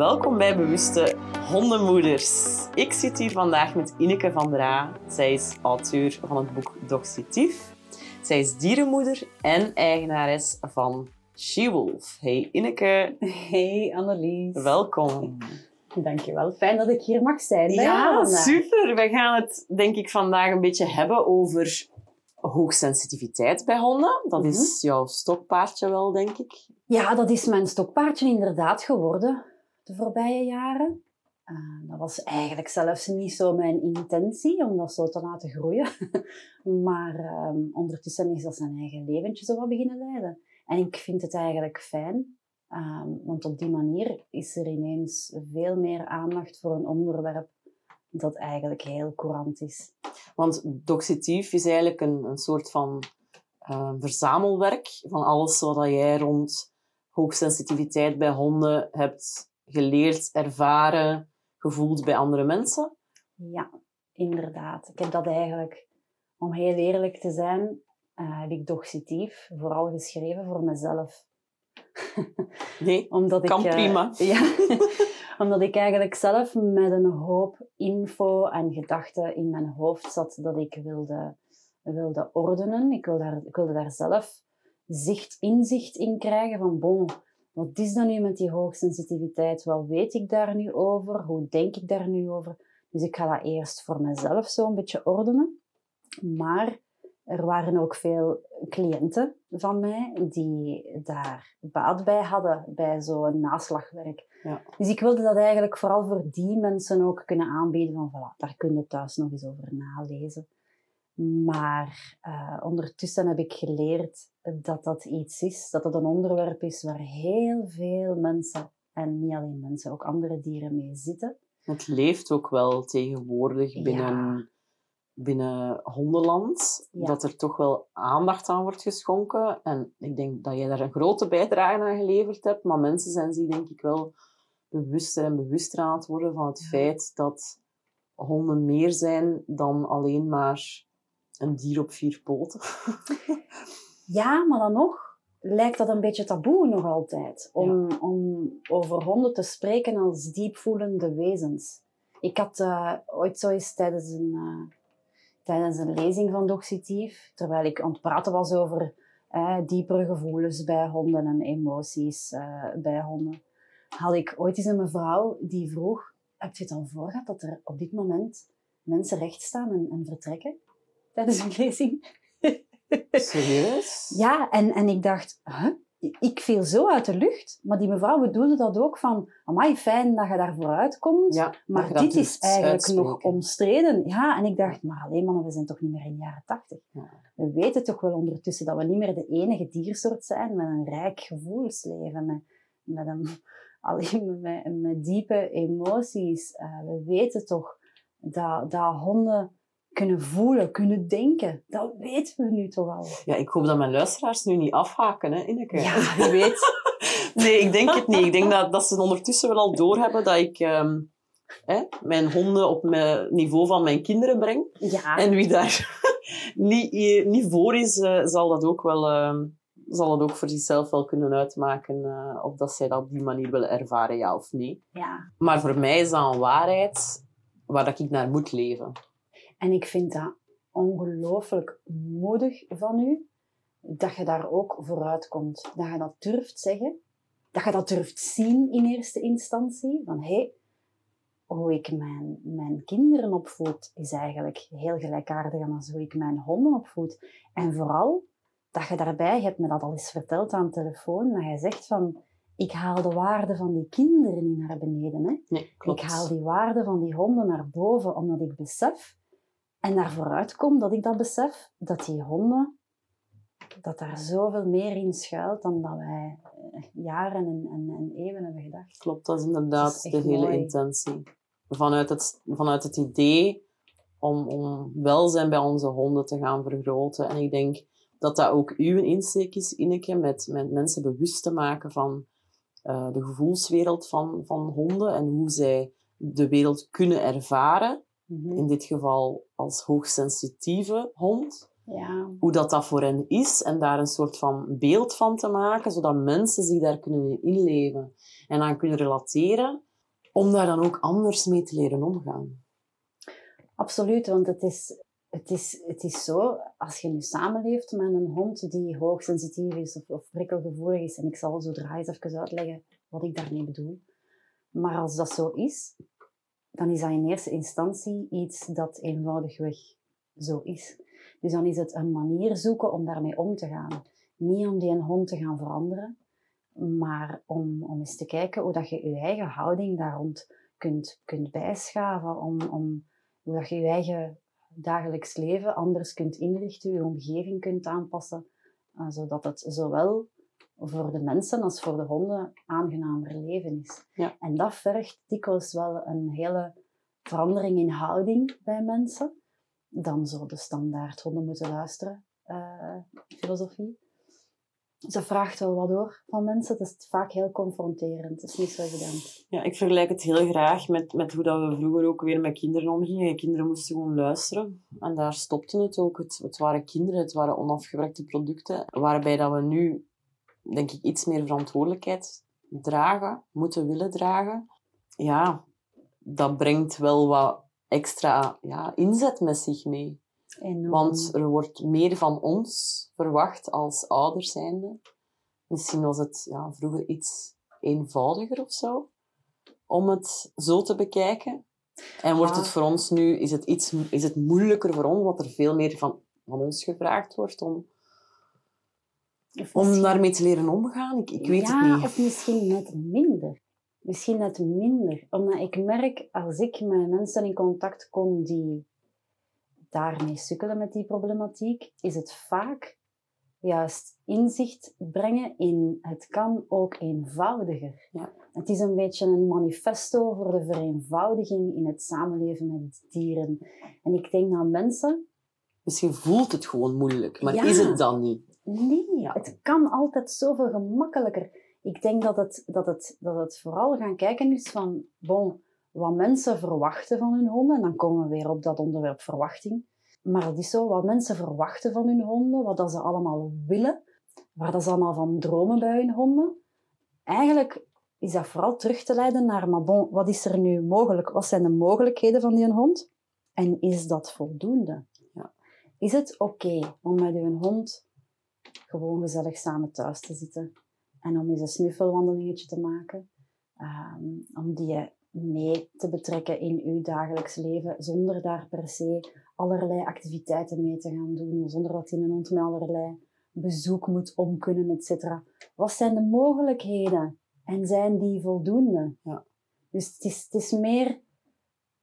Welkom bij Bewuste Hondenmoeders. Ik zit hier vandaag met Ineke van der A. Zij is auteur van het boek Doxitief. Zij is dierenmoeder en eigenares van She-Wolf. Hey Ineke. Hey Annelies. Welkom. Dankjewel. Fijn dat ik hier mag zijn. Ja, super. We gaan het denk ik vandaag een beetje hebben over hoogsensitiviteit bij honden. Dat is jouw stokpaardje wel, denk ik. Ja, dat is mijn stokpaardje inderdaad geworden de voorbije jaren. Uh, dat was eigenlijk zelfs niet zo mijn intentie om dat zo te laten groeien. maar uh, ondertussen is dat zijn eigen leventje zo wat beginnen leiden. En ik vind het eigenlijk fijn, uh, want op die manier is er ineens veel meer aandacht voor een onderwerp dat eigenlijk heel courant is. Want doxitief is eigenlijk een, een soort van uh, verzamelwerk van alles wat jij rond hoogsensitiviteit bij honden hebt geleerd, ervaren, gevoeld bij andere mensen? Ja, inderdaad. Ik heb dat eigenlijk, om heel eerlijk te zijn, uh, heb ik doxitief vooral geschreven voor mezelf. Nee, Omdat kan ik, uh, prima. ja, omdat ik eigenlijk zelf met een hoop info en gedachten in mijn hoofd zat dat ik wilde, wilde ordenen. Ik wilde, daar, ik wilde daar zelf zicht, inzicht in krijgen van, bon, wat is dat nu met die hoogsensitiviteit? Wat weet ik daar nu over? Hoe denk ik daar nu over? Dus ik ga dat eerst voor mezelf zo een beetje ordenen. Maar er waren ook veel cliënten van mij die daar baat bij hadden, bij zo'n naslagwerk. Ja. Dus ik wilde dat eigenlijk vooral voor die mensen ook kunnen aanbieden van, voilà, daar kun je thuis nog eens over nalezen. Maar uh, ondertussen heb ik geleerd dat dat iets is, dat het een onderwerp is waar heel veel mensen, en niet alleen mensen, ook andere dieren mee zitten. Het leeft ook wel tegenwoordig binnen, binnen hondenland, dat er toch wel aandacht aan wordt geschonken. En ik denk dat jij daar een grote bijdrage aan geleverd hebt, maar mensen zijn zich denk ik wel bewuster en bewuster aan het worden van het feit dat honden meer zijn dan alleen maar een dier op vier poten. ja, maar dan nog lijkt dat een beetje taboe nog altijd. Om, om over honden te spreken als diepvoelende wezens. Ik had uh, ooit zo eens tijdens een, uh, tijdens een lezing van Doxitief, terwijl ik aan het praten was over uh, diepere gevoelens bij honden en emoties bij honden, had ik ooit eens een mevrouw die vroeg, heb je het al voor gehad dat er op dit moment mensen recht staan en, en vertrekken? Tijdens een lezing. Serieus? Ja, en, en ik dacht, huh? ik viel zo uit de lucht. Maar die mevrouw bedoelde dat ook van, amai, fijn dat je daar vooruit komt. Ja, maar dit is eigenlijk nog omstreden. Ja, en ik dacht, maar alleen mannen, we zijn toch niet meer in de jaren tachtig. Ja. We weten toch wel ondertussen dat we niet meer de enige diersoort zijn met een rijk gevoelsleven. Met, met, een, alleen met, met diepe emoties. Uh, we weten toch dat, dat honden kunnen voelen, kunnen denken. Dat weten we nu toch al. Ja, ik hoop dat mijn luisteraars nu niet afhaken, hè, Ineke. Ja, wie weet. nee, ik denk het niet. Ik denk dat, dat ze ondertussen wel al doorhebben dat ik hè, mijn honden op het niveau van mijn kinderen breng. Ja. En wie daar niet, niet voor is, uh, zal dat ook wel... Uh, zal het ook voor zichzelf wel kunnen uitmaken uh, of dat zij dat op die manier willen ervaren, ja of nee. Ja. Maar voor mij is dat een waarheid waar dat ik naar moet leven. En ik vind dat ongelooflijk moedig van u, dat je daar ook vooruit komt. Dat je dat durft zeggen, dat je dat durft zien in eerste instantie. Van hé, hey, hoe ik mijn, mijn kinderen opvoed, is eigenlijk heel gelijkaardig aan hoe ik mijn honden opvoed. En vooral dat je daarbij, je hebt me dat al eens verteld aan de telefoon, dat je zegt van, ik haal de waarde van die kinderen niet naar beneden. Hè? Nee. Ik haal die waarde van die honden naar boven, omdat ik besef en naar vooruit kom dat ik dat besef, dat die honden dat daar zoveel meer in schuilt dan dat wij eh, jaren en, en, en eeuwen hebben gedacht. Klopt, dat is inderdaad Dat is de hele mooi. intentie. Vanuit het, vanuit het idee om, om welzijn bij onze honden te gaan vergroten. En ik denk dat dat ook uw insteek is, Ineke, met, met mensen bewust te maken van eh, de gevoelswereld van, van honden en hoe zij de wereld kunnen ervaren. Mhm. In dit geval als hoogsensitieve hond. Ja, Hoe dat, dat voor hen is en daar een soort van beeld van te maken, zodat mensen zich daar kunnen in inleven en aan kunnen relateren, om daar dan ook anders mee te leren omgaan. absoluut. Want het is, het, is, het is zo, als je nu samenleeft met een hond die hoogsensitief is of, of prikkelgevoelig is, en ik zal zodra eens even uitleggen wat ik daarmee bedoel. Maar als dat zo is, dan is dat in eerste instantie iets dat eenvoudigweg zo is. Dus dan is het een manier zoeken om daarmee om te gaan. Niet om die hond te gaan veranderen, maar om, om eens te kijken hoe dat je je eigen houding daar rond kunt, kunt bijschaven. Om, om hoe dat je je eigen dagelijks leven anders kunt inrichten, je omgeving kunt aanpassen, eh, zodat het zowel voor de mensen als voor de honden aangenamer leven is. Ja. En dat vergt dikwijls wel een hele verandering in houding bij mensen. Dan zo de standaard honden moeten luisteren eh, filosofie. Ze vraagt wel wat door van mensen. Het is vaak heel confronterend. Het is niet zo evident. Ja, ik vergelijk het heel graag met, met hoe dat we vroeger ook weer met kinderen omgingen. Kinderen moesten gewoon luisteren. En daar stopte het ook. Het, het waren kinderen, het waren onafgewerkte producten. Waarbij dat we nu, denk ik, iets meer verantwoordelijkheid dragen, moeten willen dragen. Ja, dat brengt wel wat extra ja, inzet met zich mee. Enorm. Want er wordt meer van ons verwacht als ouders zijnde. Misschien was het ja, vroeger iets eenvoudiger of zo, om het zo te bekijken. En wordt het voor ons nu, is het, iets, is het moeilijker voor ons, omdat er veel meer van, van ons gevraagd wordt om, om misschien- daarmee te leren omgaan? Ik, ik weet ja, het niet. of misschien net minder. Misschien net minder. Omdat ik merk, als ik met mensen in contact kom die daarmee sukkelen met die problematiek, is het vaak juist inzicht brengen in het kan ook eenvoudiger. Ja. Het is een beetje een manifesto voor de vereenvoudiging in het samenleven met dieren. En ik denk dat mensen Misschien voelt het gewoon moeilijk, maar Ja. is het dan niet? Nee, het kan altijd zoveel gemakkelijker. Ik denk dat het, dat het, dat het vooral gaan kijken is van, bon, wat mensen verwachten van hun honden. En dan komen we weer op dat onderwerp verwachting. Maar het is zo, wat mensen verwachten van hun honden, wat dat ze allemaal willen, waar dat ze allemaal van dromen bij hun honden. Eigenlijk is dat vooral terug te leiden naar, maar bon, wat is er nu mogelijk? Wat zijn de mogelijkheden van die hond? En is dat voldoende? Ja. Is het oké om met uw hond gewoon gezellig samen thuis te zitten en om eens een snuffelwandelingetje te maken? Ehm, om die mee te betrekken in uw dagelijks leven, zonder daar per se allerlei activiteiten mee te gaan doen, zonder dat die een hond met allerlei bezoek moet omkunnen, et cetera. Wat zijn de mogelijkheden? En zijn die voldoende? Ja. Dus het is, het is meer...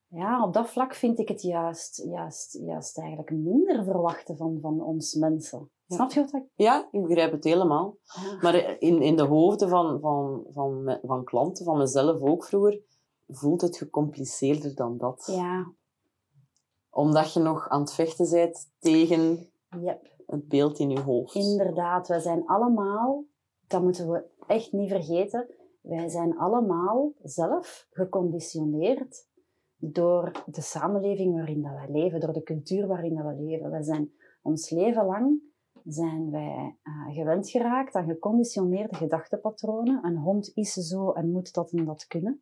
Ja, op dat vlak vind ik het juist, juist, juist eigenlijk minder verwachten van, van ons mensen. Ja. Snap je wat ik... Ja, ik begrijp het helemaal. Ja. Maar in, in de hoofden van, van, van, van klanten, van mezelf ook vroeger, voelt het gecompliceerder dan dat. Ja, Omdat je nog aan het vechten bent tegen yep. het beeld in je hoofd. Inderdaad, wij zijn allemaal, dat moeten we echt niet vergeten, wij zijn allemaal zelf geconditioneerd door de samenleving waarin dat wij leven, door de cultuur waarin dat we leven. Wij zijn ons leven lang zijn wij eh, gewend geraakt aan geconditioneerde gedachtepatronen. Een hond is zo en moet dat en dat kunnen.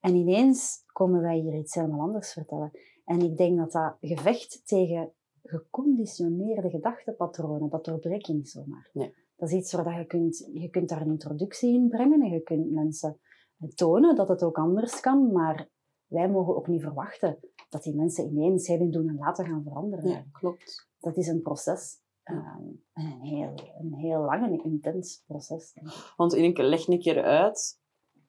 En ineens komen wij hier iets helemaal anders vertellen. En ik denk dat dat gevecht tegen geconditioneerde gedachtepatronen, dat doorbreek je niet zomaar. Nee. Dat is iets waar dat je kunt, je kunt daar een introductie in brengen en je kunt mensen tonen dat het ook anders kan, maar wij mogen ook niet verwachten dat die mensen ineens heel hun doen en laten gaan veranderen. Ja, klopt. Dat is een proces. ehm, en een heel, een heel lang en intens proces. Want Ineke, leg een keer uit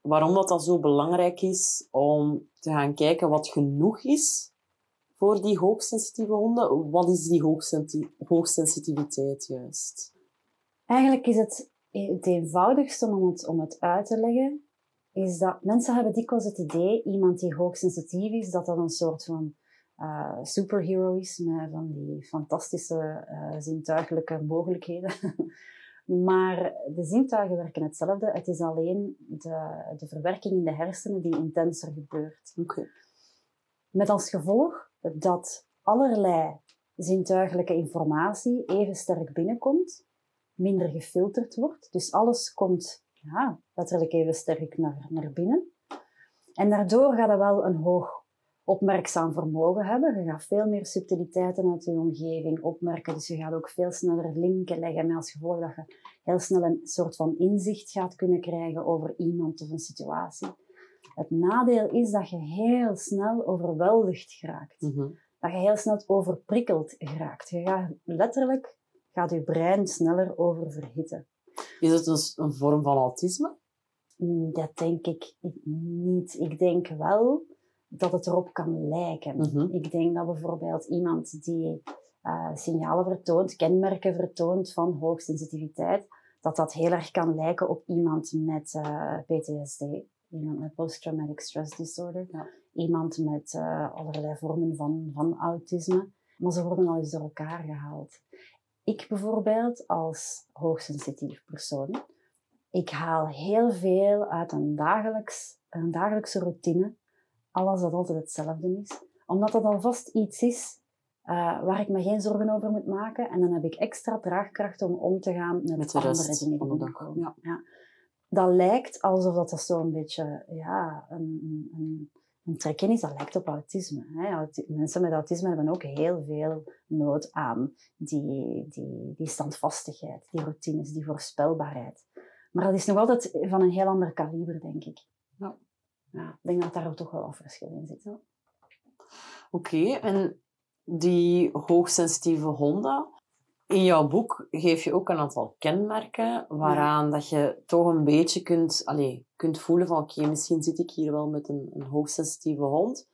waarom dat, dat zo belangrijk is om te gaan kijken wat genoeg is voor die hoogsensitieve honden. Wat is die hoogsensiti- hoogsensitiviteit juist? Eigenlijk is het het eenvoudigste om het, om het uit te leggen, is dat mensen hebben dikwijls het idee, iemand die hoogsensitief is, dat dat een soort van uh, superhero is, met van die fantastische uh, zintuigelijke mogelijkheden. maar de zintuigen werken hetzelfde. Het is alleen de, de verwerking in de hersenen die intenser gebeurt. Okay. Met als gevolg dat allerlei zintuigelijke informatie even sterk binnenkomt, minder gefilterd wordt. Dus alles komt ja, letterlijk even sterk naar, naar binnen. En daardoor gaat er wel een hoog opmerkzaam vermogen hebben. Je gaat veel meer subtiliteiten uit je omgeving opmerken. Dus je gaat ook veel sneller linken leggen. Met als gevolg dat je heel snel een soort van inzicht gaat kunnen krijgen over iemand of een situatie. Het nadeel is dat je heel snel overweldigd geraakt. Mhm. Dat je heel snel overprikkeld geraakt. Je gaat letterlijk, gaat je brein sneller oververhitten. Is het een, een vorm van autisme? Mm, Dat denk ik niet. Ik denk wel dat het erop kan lijken. Mhm. Ik denk dat bijvoorbeeld iemand die eh, signalen vertoont, kenmerken vertoont van hoogsensitiviteit, dat dat heel erg kan lijken op iemand met eh, PTSD, iemand met post-traumatic stress disorder, Ja. iemand met eh, allerlei vormen van, van autisme. Maar ze worden al eens door elkaar gehaald. Ik bijvoorbeeld als hoogsensitief persoon, ik haal heel veel uit een, dagelijks, een dagelijkse routine, alles dat altijd hetzelfde is. Omdat dat alvast iets is eh, waar ik me geen zorgen over moet maken. En dan heb ik extra draagkracht om om te gaan met, Met de andere dingen die binnenkomen. ja. Dat lijkt alsof dat er zo'n beetje ja, een, een, een, een trekje is. Dat lijkt op autisme. Hè. Mensen met autisme hebben ook heel veel nood aan die, die, die standvastigheid, die routines, die voorspelbaarheid. Maar dat is nog altijd van een heel ander kaliber, denk ik. Ja. Ja, ik denk dat daar ook toch wel een verschil in zit. Oké, en die hoogsensitieve honden. In jouw boek geef je ook een aantal kenmerken waaraan dat je toch een beetje kunt, allee, kunt voelen van oké, misschien zit ik hier wel met een, een hoogsensitieve hond.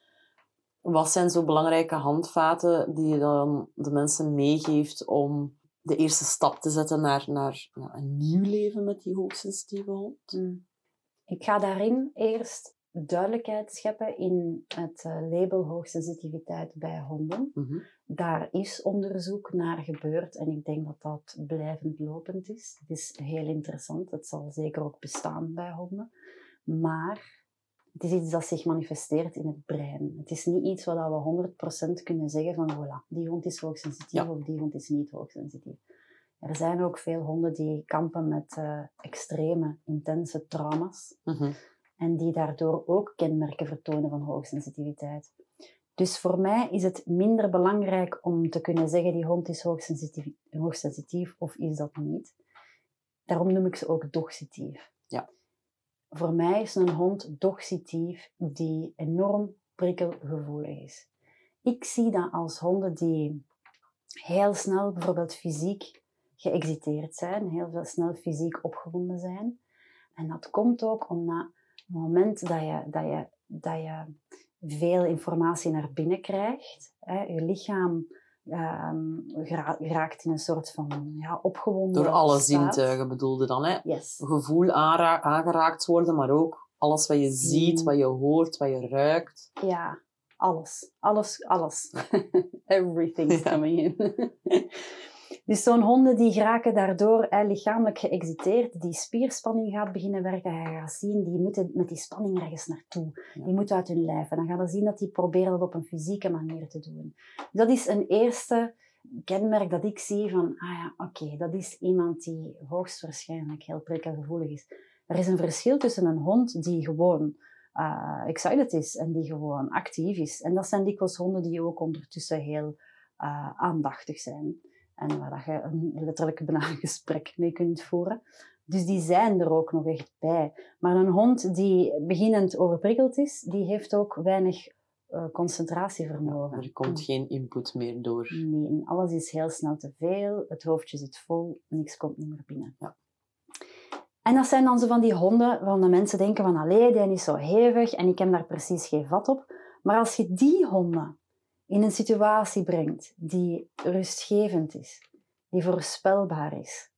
Wat zijn zo belangrijke handvaten die je dan de mensen meegeeft om de eerste stap te zetten naar, naar ja, een nieuw leven met die hoogsensitieve hond? Mm. Ik ga daarin eerst duidelijkheid scheppen in het eh, label hoogsensitiviteit bij honden. Mhm. Daar is onderzoek naar gebeurd en ik denk dat dat blijvend lopend is. Het is heel interessant. Het zal zeker ook bestaan bij honden. Maar het is iets dat zich manifesteert in het brein. Het is niet iets wat we 100% kunnen zeggen van voilà, die hond is hoogsensitief Ja. of die hond is niet hoogsensitief. Er zijn ook veel honden die kampen met eh, extreme, intense trauma's Mhm. En die daardoor ook kenmerken vertonen van hoogsensitiviteit. Dus voor mij is het minder belangrijk om te kunnen zeggen die hond is hoogsensitief, hoogsensitief of is dat niet. Daarom noem ik ze ook dogsitief. Ja. Voor mij is een hond dogsitief die enorm prikkelgevoelig is. Ik zie dat als honden die heel snel bijvoorbeeld fysiek geëxciteerd zijn, heel veel snel fysiek opgewonden zijn. En dat komt ook omdat het moment dat je, dat je, dat je veel informatie naar binnen krijgt, hè, je lichaam ehm, geraakt in een soort van ja, opgewonden Door alle staat. zintuigen bedoelde dan, hè? Yes. gevoel aangeraakt worden, maar ook alles wat je ziet, Zien. wat je hoort, wat je ruikt. Ja, alles. Alles, alles. Everything's coming in. dus zo'n honden die geraken daardoor hè, lichamelijk geëxciteerd, die spierspanning gaat beginnen werken, je gaat zien, die moeten met die spanning ergens naartoe. Ja. Die moeten uit hun lijf. En dan gaan we zien dat die proberen dat op een fysieke manier te doen. Dat is een eerste kenmerk dat ik zie van, ah ja, oké, dat is iemand die hoogstwaarschijnlijk heel prikkelgevoelig is. Er is een verschil tussen een hond die gewoon eh, excited is en die gewoon actief is. En dat zijn dikwijls honden die ook ondertussen heel eh, aandachtig zijn. En waar dat je een, letterlijk bijna een gesprek mee kunt voeren. Dus die zijn er ook nog echt bij. Maar een hond die beginnend overprikkeld is, die heeft ook weinig eh, concentratievermogen. Er komt geen input meer door. Nee, en alles is heel snel te veel. Het hoofdje zit vol, niks komt niet meer binnen. Ja. En dat zijn dan zo van die honden waarvan de mensen denken van allee, die is zo hevig en ik heb daar precies geen vat op. Maar als je die honden in een situatie brengt die rustgevend is, die voorspelbaar is,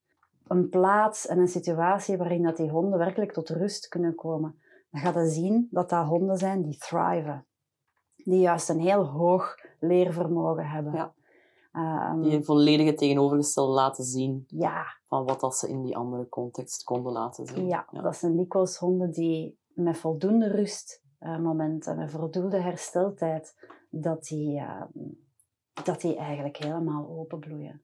een plaats en een situatie waarin dat die honden werkelijk tot rust kunnen komen, dan ga je zien dat dat honden zijn die thriven. Die juist een heel hoog leervermogen hebben. Ja. Ehm, Die een volledige tegenovergestelde laten zien ja, van wat dat ze in die andere context konden laten zien. Ja, dat zijn dikwijls honden die met voldoende rustmomenten, met voldoende hersteltijd, dat die, eh, dat die eigenlijk helemaal openbloeien.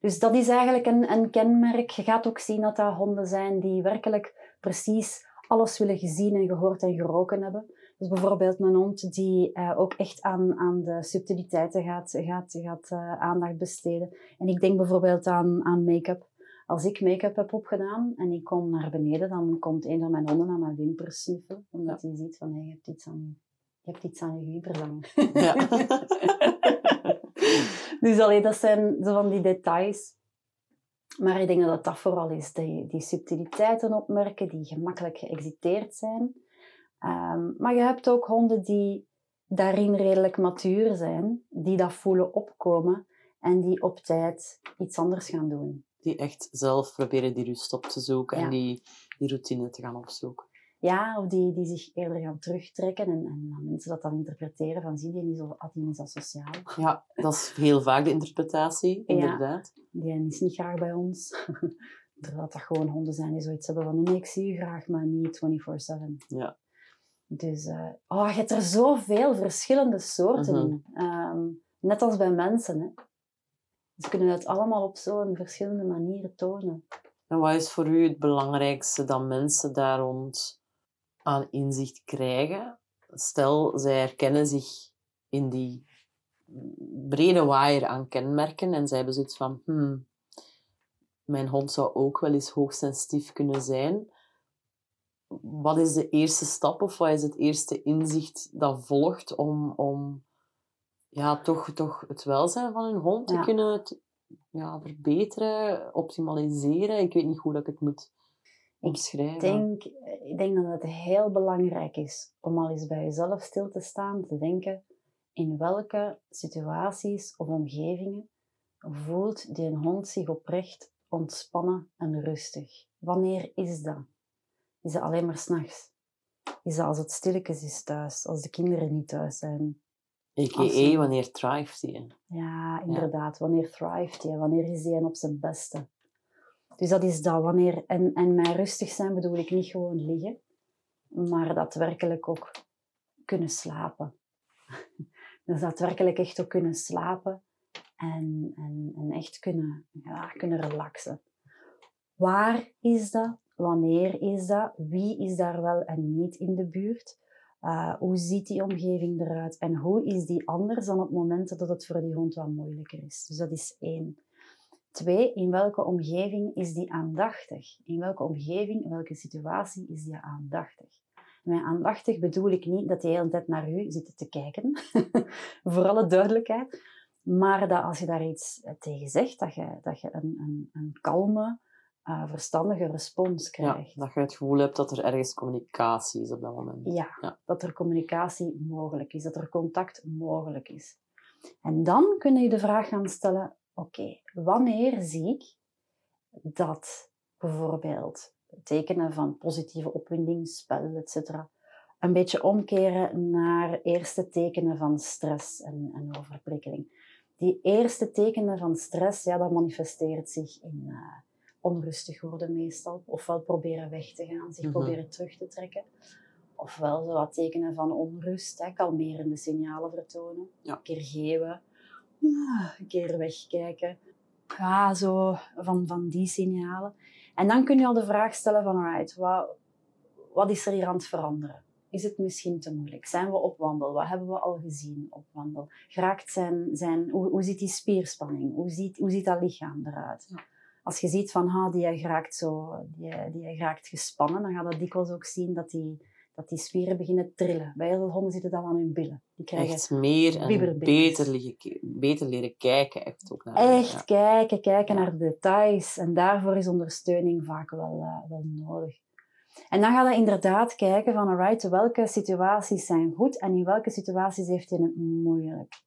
Dus dat is eigenlijk een, een kenmerk. Je gaat ook zien dat dat honden zijn die werkelijk precies alles willen gezien en gehoord en geroken hebben. Dus bijvoorbeeld een hond die eh, ook echt aan, aan de subtiliteiten gaat, gaat, gaat eh, aandacht besteden. En ik denk bijvoorbeeld aan, aan make-up. Als ik make-up heb opgedaan en ik kom naar beneden, dan komt een van mijn honden aan mijn wimpers snuffelen. Omdat hij ziet van, hey, je hebt iets aan je, hebt iets aan je hangen. Ja. dus allee, dat zijn zo van die details. Maar ik denk dat dat vooral is, die, die subtiliteiten opmerken, die gemakkelijk geëxiteerd zijn. Ehm, maar je hebt ook honden die daarin redelijk matuur zijn, die dat voelen opkomen en die op tijd iets anders gaan doen. Die echt zelf proberen die rust op te zoeken Ja. en die, die routine te gaan opzoeken. Ja, of die, die zich eerder gaan terugtrekken en, en mensen dat dan interpreteren van zie, die is al, ah, die sociaal. Ja, dat is heel vaak de interpretatie, Ja. inderdaad. Die is niet graag bij ons. Terwijl dat gewoon honden zijn die zoiets hebben van nee, ik zie je graag, maar niet 24-7. Ja. Dus eh, oh, je hebt er zoveel verschillende soorten Mhm. in. Ehm, net als bij mensen. Hè. Ze kunnen het allemaal op zo'n verschillende manieren tonen. En wat is voor u het belangrijkste dat mensen daar rond aan inzicht krijgen? Stel, zij herkennen zich in die brede waaier aan kenmerken en zij hebben zoiets van, hmm, mijn hond zou ook wel eens hoogsensitief kunnen zijn. Wat is de eerste stap of wat is het eerste inzicht dat volgt om, om ja, toch, toch het welzijn van hun hond te Ja. kunnen ja, verbeteren, optimaliseren? Ik weet niet hoe dat ik het moet omschrijven. Ik denk, ik denk dat het heel belangrijk is om al eens bij jezelf stil te staan, te denken in welke situaties of omgevingen voelt die een hond zich oprecht ontspannen en rustig. Wanneer is dat? Is dat alleen maar s'nachts? Is dat als het stilletjes is thuis, als de kinderen niet thuis zijn? Je- wanneer thrive je. Ja, inderdaad. Wanneer thrived hij? Wanneer is hij op zijn beste? Dus dat is dat. Wanneer, en, en mijn rustig zijn bedoel ik niet gewoon liggen, maar daadwerkelijk ook kunnen slapen. Dus daadwerkelijk echt ook kunnen slapen en, en, en echt kunnen, ja, kunnen relaxen. Waar is dat? Wanneer is dat? Wie is daar wel en niet in de buurt? Uh, hoe ziet die omgeving eruit? En hoe is die anders dan op momenten dat het voor die hond wat moeilijker is? Dus dat is één. Twee, in welke omgeving is die aandachtig? In welke omgeving, in welke situatie is die aandachtig? Met aandachtig bedoel ik niet dat hij de hele tijd naar u zit te kijken, voor alle duidelijkheid, maar dat als je daar iets tegen zegt, dat je, dat je een, een, een kalme, uh, verstandige respons krijgt. Ja, dat je het gevoel hebt dat er ergens communicatie is op dat moment. Ja, Ja. dat er communicatie mogelijk is, dat er contact mogelijk is. En dan kun je de vraag gaan stellen, oké, wanneer zie ik dat bijvoorbeeld tekenen van positieve opwinding, spel, etc. een beetje omkeren naar eerste tekenen van stress en, en overprikkeling. Die eerste tekenen van stress, ja, dat manifesteert zich in uh, onrustig worden meestal. Ofwel proberen weg te gaan, zich Mhm. proberen terug te trekken. Ofwel zo wat tekenen van onrust, hè, kalmerende signalen vertonen. Ja. Een keer ah, een keer wegkijken. Ja, zo van, van die signalen. En dan kun je al de vraag stellen van, alright, wat, wat is er hier aan het veranderen? Is het misschien te moeilijk? Zijn we op wandel? Wat hebben we al gezien op wandel? Geraakt zijn, zijn, hoe, hoe ziet die spierspanning? Hoe ziet, hoe ziet dat lichaam eruit? Ja. Als je ziet van, ha, die geraakt zo, die, die geraakt gespannen, dan gaat dat dikwijls ook zien dat die, dat die spieren beginnen trillen. Bij heel veel honden zitten dat aan hun billen. Die krijgen Echt meer en beter, liggen, beter leren kijken. Echt, ook naar echt ja. kijken, kijken Ja. naar de details. En daarvoor is ondersteuning vaak wel, uh, wel nodig. En dan ga je inderdaad kijken van, alright, welke situaties zijn goed en in welke situaties heeft hij het moeilijk.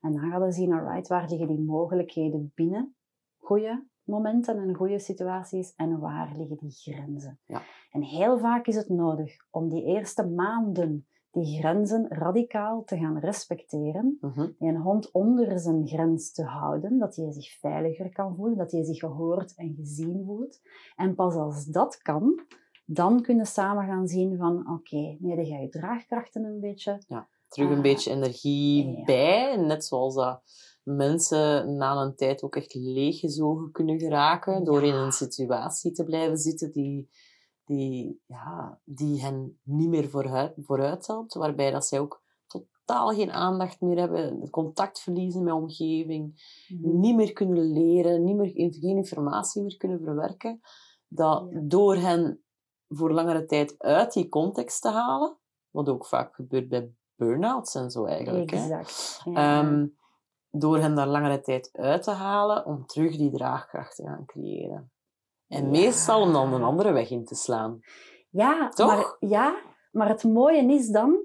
En dan ga je zien, alright, waar liggen die mogelijkheden binnen? Goeie, momenten en goede situaties en waar liggen die grenzen. Ja. En heel vaak is het nodig om die eerste maanden die grenzen radicaal te gaan respecteren. Mhm. Die een hond onder zijn grens te houden, dat hij zich veiliger kan voelen, dat hij zich gehoord en gezien voelt. En pas als dat kan, dan kunnen samen gaan zien van oké, nu heb je je draagkrachten een beetje. Terug een Ah, beetje energie ja. bij. Net zoals dat mensen na een tijd ook echt leeggezogen kunnen geraken. Door in een situatie te blijven zitten die, die, ja, die hen niet meer vooruit, vooruit helpt. Waarbij dat zij ook totaal geen aandacht meer hebben. Contact verliezen met de omgeving. Mhm. Niet meer kunnen leren. Niet meer, geen informatie meer kunnen verwerken. Dat Ja. door hen voor langere tijd uit die context te halen. Wat ook vaak gebeurt bij burn-outs en zo eigenlijk. Hè? Ja. Ehm, door hen daar langere tijd uit te halen om terug die draagkracht te gaan creëren. En Ja. meestal om dan een andere weg in te slaan. Ja, Toch? Maar, ja, maar het mooie is dan,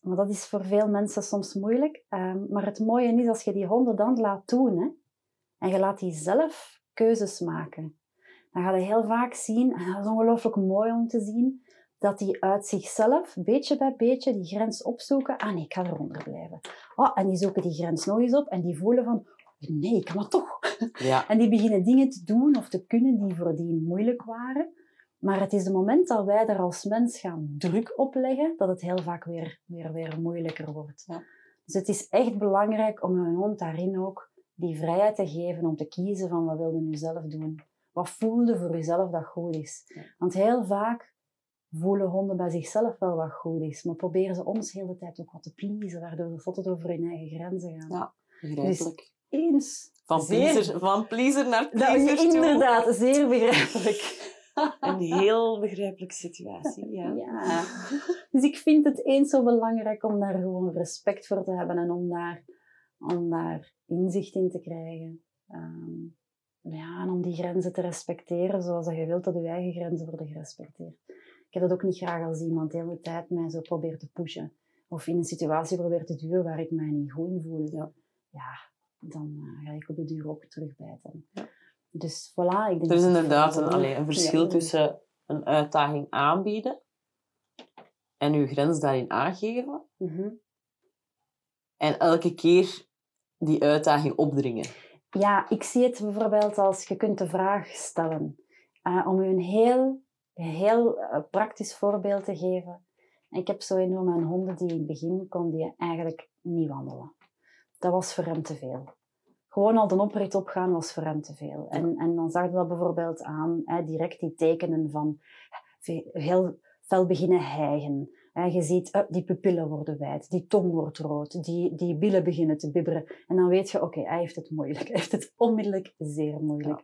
want dat is voor veel mensen soms moeilijk, ehm, maar het mooie is als je die honden dan laat doen hè, en je laat die zelf keuzes maken, dan ga je heel vaak zien, en dat is ongelooflijk mooi om te zien, dat die uit zichzelf, beetje bij beetje, die grens opzoeken. Ah nee, ik ga eronder blijven. Oh, en die zoeken die grens nog eens op en die voelen van, nee, ik kan toch. Ja, En die beginnen dingen te doen of te kunnen die voor die moeilijk waren. Maar het is het moment dat wij daar als mens gaan druk op leggen, dat het heel vaak weer, weer, weer moeilijker wordt. Ja. Dus het is echt belangrijk om een hond daarin ook die vrijheid te geven om te kiezen van wat wilde nu zelf doen. Wat voelde voor jezelf dat goed is. Want heel vaak voelen honden bij zichzelf wel wat goed is, maar proberen ze ons heel de tijd ook wat te pleasen, waardoor ze altijd over hun eigen grenzen gaan. Ja. begrijpelijk. Eens. Van zeer- pleaser, van pleaser naar pleaser toe. inderdaad zeer begrijpelijk. Een heel begrijpelijke situatie, ja. Ja. Dus ik vind het eens zo belangrijk om daar gewoon respect voor te hebben en om daar, om daar inzicht in te krijgen. Ehm, ja, en om die grenzen te respecteren zoals je wilt dat je eigen grenzen worden gerespecteerd. Ik heb dat ook niet graag als iemand de hele tijd mij zo probeert te pushen. Of in een situatie probeert te duwen waar ik mij niet goed in voel. Ja. Ja, dan eh, ga ik op de duur ook terugbijten. Ja. Dus voilà, ik denk Er is inderdaad een, allee, een verschil Ja. tussen een uitdaging aanbieden en uw grens daarin aangeven. Mhm. En elke keer die uitdaging opdringen. Ja, ik zie het bijvoorbeeld als je kunt de vraag stellen. Eh, om u een heel, heel eh, praktisch voorbeeld te geven. Ik heb zo enorm mijn honden die in het begin kon die eigenlijk niet wandelen. Dat was voor hem te veel. Gewoon al de oprit opgaan was voor hem te veel. En, en dan zag je dat bijvoorbeeld aan, hè, direct die tekenen van heel fel beginnen hijgen. Je ziet, eh, die pupillen worden wijd, die tong wordt rood, die, die billen beginnen te bibberen. En dan weet je, oké, hij heeft het moeilijk. Hij heeft het onmiddellijk zeer moeilijk.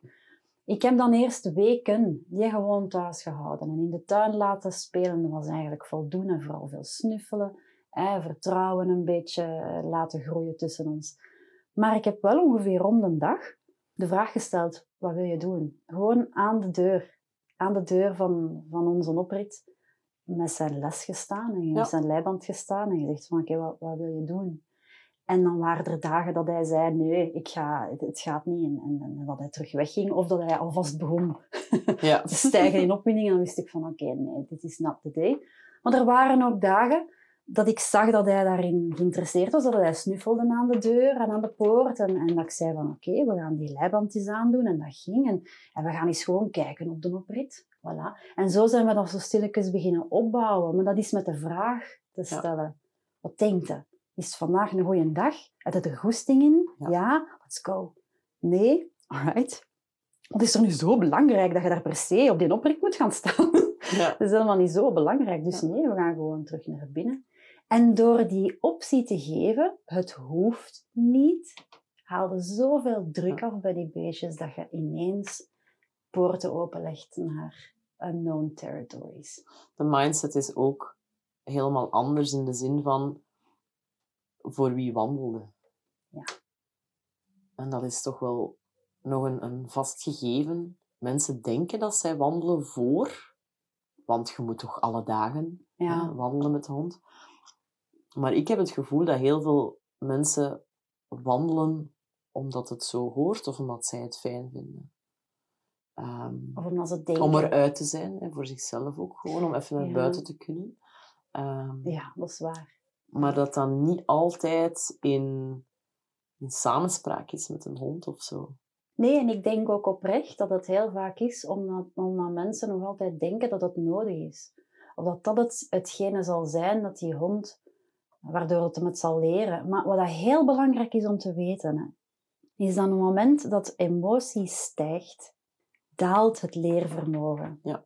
Ik heb dan eerst weken die gewoon thuis gehouden en in de tuin laten spelen. Dat was eigenlijk voldoende, en vooral veel snuffelen. Hè, vertrouwen een beetje eh, laten groeien tussen ons. Maar ik heb wel ongeveer om de dag de vraag gesteld, wat wil je doen? Gewoon aan de deur, aan de deur van, van onze oprit, met zijn les gestaan en Ja. met zijn leiband gestaan en gezegd van, oké, wat, wat wil je doen? En dan waren er dagen dat hij zei, nee, ik ga, het, gaat niet. En, en, en dat hij terug wegging, of dat hij alvast begon Ja. te stijgen in opwinding. En dan wist ik van, oké, nee, dit is not the day. Maar er waren ook dagen dat ik zag dat hij daarin geïnteresseerd was, dat hij snuffelde aan de deur en aan de poort. En, en dat ik zei van, oké, we gaan die leiband eens aandoen. En dat ging. En, en we gaan eens gewoon kijken op de oprit. Voilà. En zo zijn we dat zo stilletjes beginnen opbouwen. Maar dat is met de vraag te stellen. Wat denkt je? Is het vandaag een goede dag? Heb je er goesting in? Ja. Ja? Let's go. Nee? Alright. Wat is er nu zo belangrijk dat je daar per se op die oprit moet gaan staan? Ja. Dat is helemaal niet zo belangrijk. Dus nee, we gaan gewoon terug naar binnen. En door die optie te geven, het hoeft niet, haalde zoveel druk af bij die beestjes dat je ineens poorten openlegt naar unknown territories. De mindset is ook helemaal anders in de zin van voor wie wandelde. Ja. En dat is toch wel nog een, een vast gegeven. Mensen denken dat zij wandelen voor, want je moet toch alle dagen Ja. hè, wandelen met de hond. Maar ik heb het gevoel dat heel veel mensen wandelen omdat het zo hoort of omdat zij het fijn vinden. Ehm, of omdat ze denken... Om eruit te zijn, hè, voor zichzelf ook gewoon, om even naar Ja. buiten te kunnen. Ehm, Ja, dat is waar. Maar dat dan niet altijd in, in samenspraak is met een hond of zo. Nee, en ik denk ook oprecht dat het heel vaak is omdat, omdat mensen nog altijd denken dat het nodig is. Of dat dat het, hetgene zal zijn dat die hond, waardoor het hem het zal leren. Maar wat dat heel belangrijk is om te weten, hè, is dat op het moment dat emotie stijgt, daalt het leervermogen. Ja.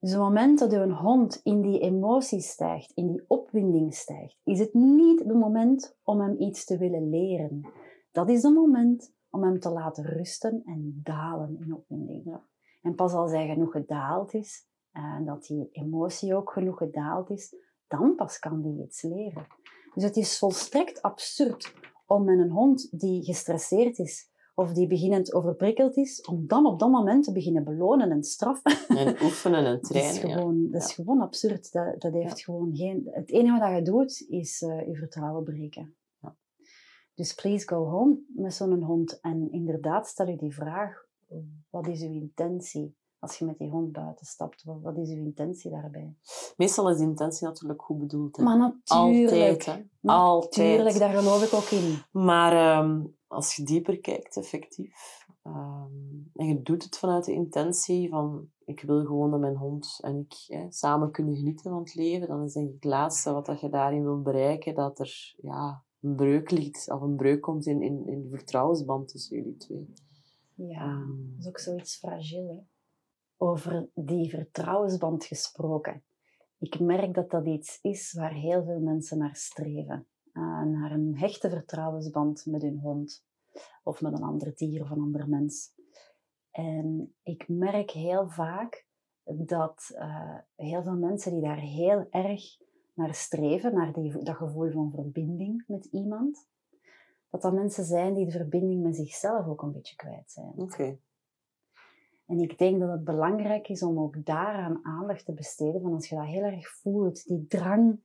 Dus op het moment dat een hond in die emotie stijgt, in die opwinding stijgt, is het niet het moment om hem iets te willen leren. Dat is het moment om hem te laten rusten en dalen in opwinding. Ja. En pas als hij genoeg gedaald is, en dat die emotie ook genoeg gedaald is, dan pas kan die iets leren. Dus het is volstrekt absurd om met een hond die gestresseerd is of die beginnend overprikkeld is, om dan op dat moment te beginnen belonen en straffen. En oefenen en Dat is trainen. ja. gewoon, dat is gewoon absurd. Dat, dat heeft gewoon geen... Het enige wat je doet, is eh, je vertrouwen breken. Ja. Dus please go home met zo'n hond. En inderdaad, stel je die vraag, wat is uw intentie als je met die hond buiten stapt? Wat, is uw intentie daarbij? Meestal is de intentie natuurlijk goed bedoeld. Hè. Maar natuurlijk, Altijd, hè. natuurlijk, Altijd. daar geloof ik ook in. Maar ehm, als je dieper kijkt, effectief, ehm, en je doet het vanuit de intentie van ik wil gewoon dat mijn hond en ik hè, samen kunnen genieten van het leven, dan is denk ik het laatste wat dat je daarin wilt bereiken, dat er ja, een breuk ligt, of een breuk komt in, in, in de vertrouwensband tussen jullie twee. Ja, Ehm, dat is ook zoiets fragiel. Hè? Over die vertrouwensband gesproken. Ik merk dat dat iets is waar heel veel mensen naar streven. Uh, naar een hechte vertrouwensband met hun hond. Of met een ander dier of een ander mens. En ik merk heel vaak dat uh, heel veel mensen die daar heel erg naar streven, naar die, dat gevoel van verbinding met iemand, dat dat mensen zijn die de verbinding met zichzelf ook een beetje kwijt zijn. Oké. Okay. En ik denk dat het belangrijk is om ook daaraan aandacht te besteden. Van als je dat heel erg voelt, die drang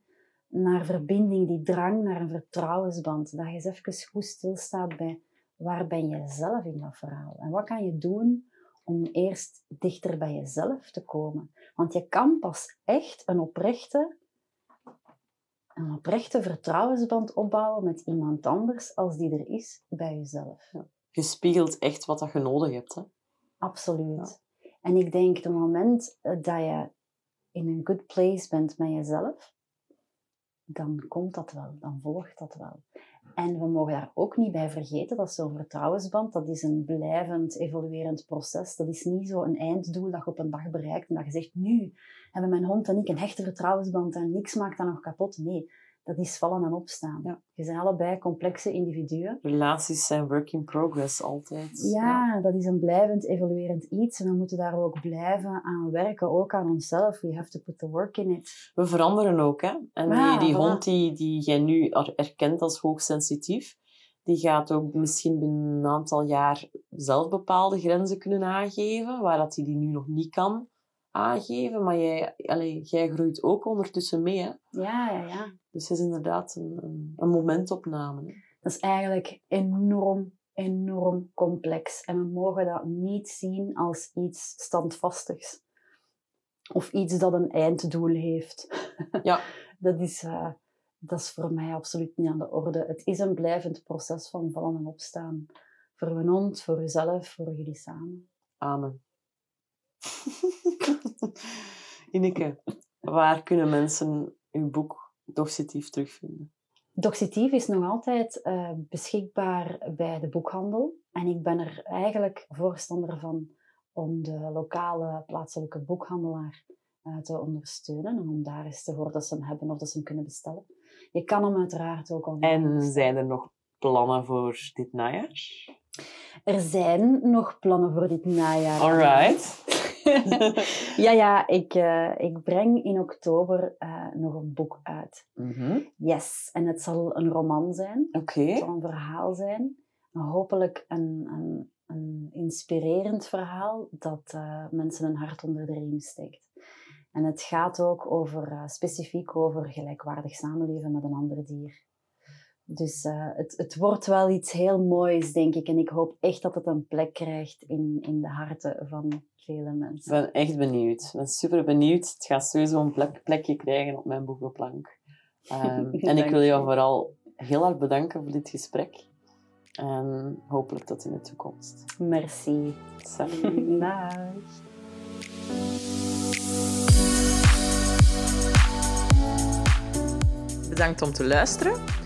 naar verbinding, die drang naar een vertrouwensband, dat je eens even goed stilstaat bij waar ben je zelf in dat verhaal? En wat kan je doen om eerst dichter bij jezelf te komen? Want je kan pas echt een oprechte, een oprechte vertrouwensband opbouwen met iemand anders als die er is bij jezelf. Ja. Je spiegelt echt wat dat je nodig hebt. Hè? Absoluut. Ja. En ik denk, op het moment dat je in een good place bent met jezelf, dan komt dat wel, dan volgt dat wel. En we mogen daar ook niet bij vergeten dat zo'n vertrouwensband, dat is een blijvend, evoluerend proces. Dat is niet zo een einddoel dat je op een dag bereikt en dat je zegt, nu hebben mijn hond en ik een hechte vertrouwensband en niks maakt dat nog kapot. Nee, dat is vallen en opstaan. Ja. Je zijn allebei complexe individuen. Relaties zijn work in progress altijd. Ja, ja, dat is een blijvend evoluerend iets. En we moeten daar ook blijven aan werken, ook aan onszelf. We have to put the work in it. We veranderen ook, hè. En Ja, die, die voilà. hond die, die jij nu er- erkent als hoogsensitief, die gaat ook misschien binnen een aantal jaar zelf bepaalde grenzen kunnen aangeven, waar dat hij die nu nog niet kan aangeven. Maar jij, allee, jij groeit ook ondertussen mee, hè. Ja, ja, ja. Dus het is inderdaad een, een, een momentopname. Hè. Dat is eigenlijk enorm, enorm complex. En we mogen dat niet zien als iets standvastigs. Of iets dat een einddoel heeft. Ja. dat, is, eh, dat is voor mij absoluut niet aan de orde. Het is een blijvend proces van vallen en opstaan. Voor een hond, voor uzelf, voor jullie samen. Amen. Ineke, waar kunnen mensen uw boek Doxitief terugvinden? Doxitief is nog altijd uh, beschikbaar bij de boekhandel. En ik ben er eigenlijk voorstander van om de lokale plaatselijke boekhandelaar uh, te ondersteunen. En om daar eens te horen dat ze hem hebben of dat ze hem kunnen bestellen. Je kan hem uiteraard ook online En zijn er nog plannen voor dit najaar? Er zijn nog plannen voor dit najaar. Alright. ja, ja, ik, uh, ik breng in oktober uh, nog een boek uit. Mm -hmm. Yes, en het zal een roman zijn. Oké. Okay. Het zal een verhaal zijn. Hopelijk een, een, een inspirerend verhaal dat uh, mensen een hart onder de riem steekt. En het gaat ook over, specifiek over gelijkwaardig samenleven met een ander dier. Dus uh, het, het wordt wel iets heel moois, denk ik. En ik hoop echt dat het een plek krijgt in, in de harten van vele mensen. Ik ben echt benieuwd. Ik ben super benieuwd. Het gaat sowieso een plek, plekje krijgen op mijn boekenplank. Um, en ik wil jou vooral heel erg bedanken voor dit gesprek. En hopelijk tot in de toekomst. Merci. Salut. Dag. Bedankt om te luisteren.